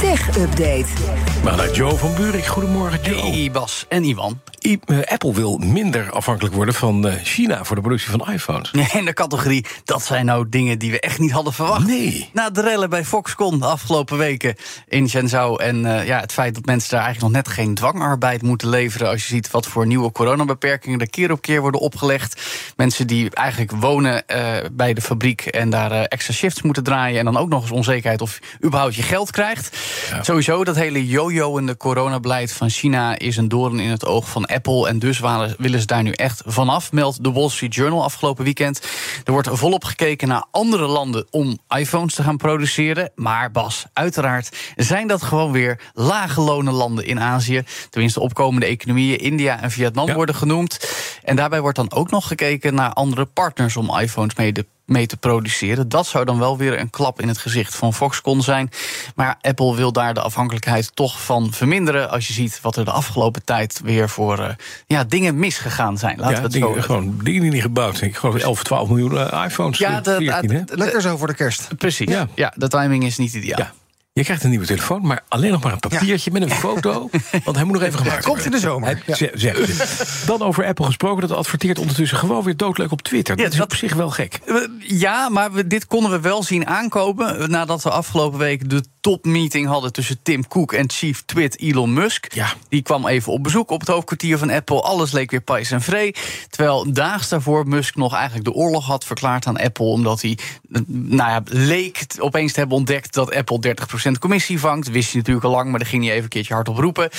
Tech Update. Maar naar Joe van Buurik. Goedemorgen, Joe. Hey Bas en Iwan. I- eh, Apple wil minder afhankelijk worden van eh, China voor de productie van iPhones. In de categorie, dat zijn nou dingen die we echt niet hadden verwacht. Nee. Na de rellen bij Foxconn de afgelopen weken in Shenzhou... en eh, ja, het feit dat mensen daar eigenlijk nog net geen dwangarbeid moeten leveren... als je ziet wat voor nieuwe coronabeperkingen er keer op keer worden opgelegd. Mensen die eigenlijk wonen eh, bij de fabriek en daar extra shifts moeten draaien... en dan ook nog eens onzekerheid of je überhaupt je geld krijgt. Sowieso, dat hele yo-yoende coronabeleid van China... is een doorn in het oog van Apple. En dus willen ze daar nu echt vanaf, meldt de Wall Street Journal afgelopen weekend. Er wordt volop gekeken naar andere landen om iPhones te gaan produceren. Maar Bas, uiteraard zijn dat gewoon weer lage lonen landen in Azië. Tenminste, opkomende economieën, India en Vietnam Ja. worden genoemd. En daarbij wordt dan ook nog gekeken naar andere partners om iPhones mee te mee te produceren. Dat zou dan wel weer een klap in het gezicht van Foxconn zijn. Maar Apple wil daar de afhankelijkheid toch van verminderen. Als je ziet wat er de afgelopen tijd weer voor eh, ja, dingen misgegaan zijn. Laten Ja, we het dingen, zo gewoon dingen die niet gebouwd zijn. Ik geloof 11, 12 miljoen eh, iPhones. Ja, eh, de, 14, hè? de- Lekker zo voor de kerst. precies. Ja. Ja. de timing is niet ideaal. Ja. Je krijgt een nieuwe telefoon, maar alleen nog maar een papiertje met een foto. Want hij moet nog even gemaakt Komt in de zomer. Hij. Dan over Apple gesproken. Dat adverteert ondertussen gewoon weer doodleuk op Twitter. Dat is dat- op zich wel gek. Ja, maar we, dit konden we wel zien aankomen. Nadat we afgelopen week de topmeeting hadden tussen Tim Cook en Chief Twit Elon Musk. Ja. Die kwam even op bezoek op het hoofdkwartier van Apple. Alles leek weer pais en vree. Terwijl daags daarvoor Musk nog eigenlijk de oorlog had verklaard aan Apple. Omdat hij, eh, nou ja, leek t- opeens te hebben ontdekt dat Apple 30% commissie vangt. Wist hij natuurlijk al lang, maar daar ging hij even een keertje hard op roepen.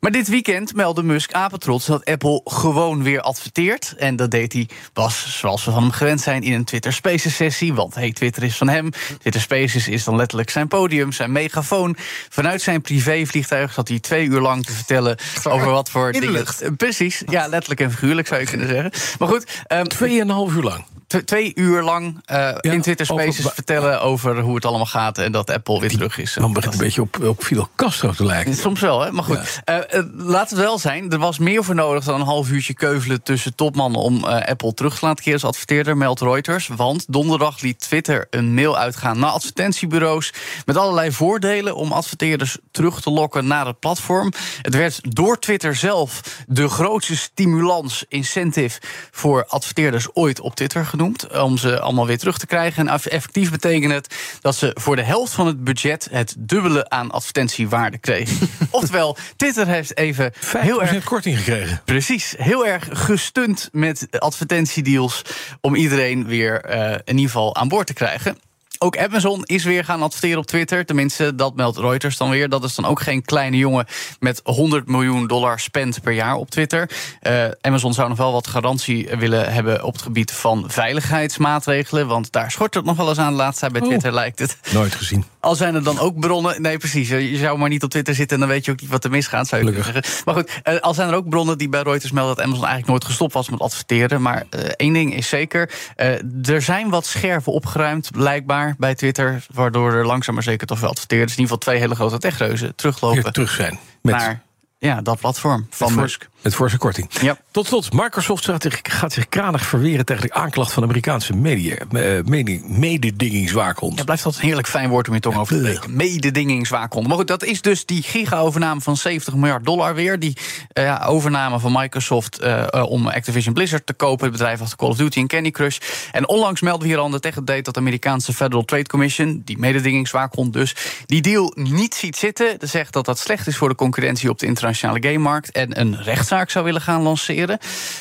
Maar dit weekend meldde Musk apetrots dat Apple gewoon weer adverteert. En dat deed hij, was zoals we van hem gewend zijn, in een Twitter Spaces sessie. Want hey, Twitter is van hem. Twitter Spaces is dan letterlijk zijn podium, zijn megafoon. Vanuit zijn privévliegtuig zat hij twee uur lang te vertellen over wat voor In de lucht. Eh, Precies, ja, letterlijk en figuurlijk zou je kunnen zeggen. Maar goed, ehm, Tweeënhalf uur lang. Tw- twee uur lang eh, in Twitter Spaces over- vertellen over hoe het allemaal gaat en dat Apple weer terug is. Dan begint het een beetje op, op Fidel Castro te lijken. Soms wel, hè? maar goed. Eh, eh, laat het wel zijn, er was meer voor nodig dan een half uurtje keuvelen tussen topmannen om Apple terug te laten keren als adverteerder, meldt Reuters. Want donderdag liet Twitter een mail uitgaan naar advertentiebureaus met allerlei voordelen om adverteerders terug te lokken naar het platform. Het werd door Twitter zelf de grootste stimulans, incentive voor adverteerders ooit op Twitter genoemd. Om ze allemaal weer terug te krijgen. En eff- effectief betekent het dat ze voor de helft van het budget het dubbele aan advertentiewaarde kregen. Oftewel, Twitter heeft even 5% heel erg. korting gekregen. Precies, heel erg gestunt met advertentiedeals om iedereen weer eh, in ieder geval aan boord te krijgen. Ook Amazon is weer gaan adverteren op Twitter. Tenminste, dat meldt Reuters dan weer. Dat is dan ook geen kleine jongen met 100 miljoen dollar spend per jaar op Twitter. Eh, Amazon zou nog wel wat garantie willen hebben op het gebied van veiligheidsmaatregelen. Want daar schort het nog wel eens aan tijd bij Oh. Twitter, lijkt het. Nooit gezien. Al zijn er dan ook bronnen. Nee, precies. Je zou maar niet op Twitter zitten en dan weet je ook niet wat er misgaat, zou je kunnen zeggen. Maar goed, eh, al zijn er ook bronnen die bij Reuters melden dat Amazon eigenlijk nooit gestopt was met adverteren. Maar eh, één ding is zeker: er zijn wat scherven opgeruimd, blijkbaar bij Twitter. Waardoor er langzaam maar zeker toch wel adverteerders, in ieder geval twee hele grote techreuzen, teruglopen Weer terug zijn. Met, naar ja, dat platform van met, Musk. met forse korting. Ja. Tot slot, Microsoft gaat zich, gaat zich kranig verweren tegen de aanklacht van de Amerikaanse media, eh, mede- mededingingswaakhond. Ja, blijft dat een heerlijk fijn woord om je tong over te. Mededingingswaakhond. Maar goed, dat is dus die giga-overname van 70 miljard dollar weer. Die eh, overname van Microsoft eh, om Activision Blizzard te kopen. Het bedrijf achter Call of Duty en Candy Crush. En onlangs meldde hier al de tech update dat de Amerikaanse Federal Trade Commission... die mededingingswaakhond dus, die deal niet ziet zitten. Zegt dat dat slecht is voor de concurrentie op de internationale gamemarkt... en een rechtszaak zou willen gaan lanceren.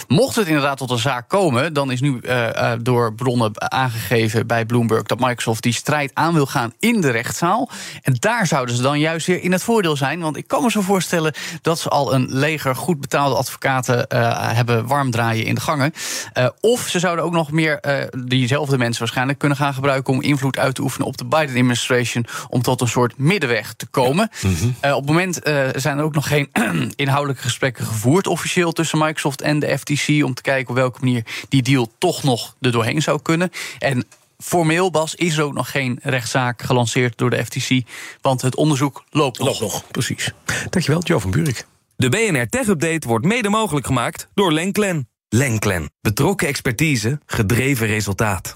Mocht het inderdaad tot een zaak komen... dan is nu eh, eh, door bronnen aangegeven bij Bloomberg... dat Microsoft die strijd aan wil gaan in de rechtszaal. En daar zouden ze dan juist weer in het voordeel zijn. Want ik kan me zo voorstellen dat ze al een leger goed betaalde advocaten eh, hebben warm draaien in de gangen. Of ze zouden ook nog meer diezelfde mensen waarschijnlijk kunnen gaan gebruiken om invloed uit te oefenen op de Biden administration. Om tot een soort middenweg te komen. Eh, op het moment zijn er ook nog geen inhoudelijke gesprekken gevoerd, officieel tussen Microsoft en de FTC. Om te kijken op welke manier die deal toch nog er doorheen zou kunnen. En formeel, Bas, is er ook nog geen rechtszaak gelanceerd door de FTC. Want het onderzoek loopt nog. Nog, nog, precies. Dankjewel, Jo van Buurik. De BNR Tech Update wordt mede mogelijk gemaakt door Lenklen. Lenklen. Betrokken expertise, gedreven resultaat.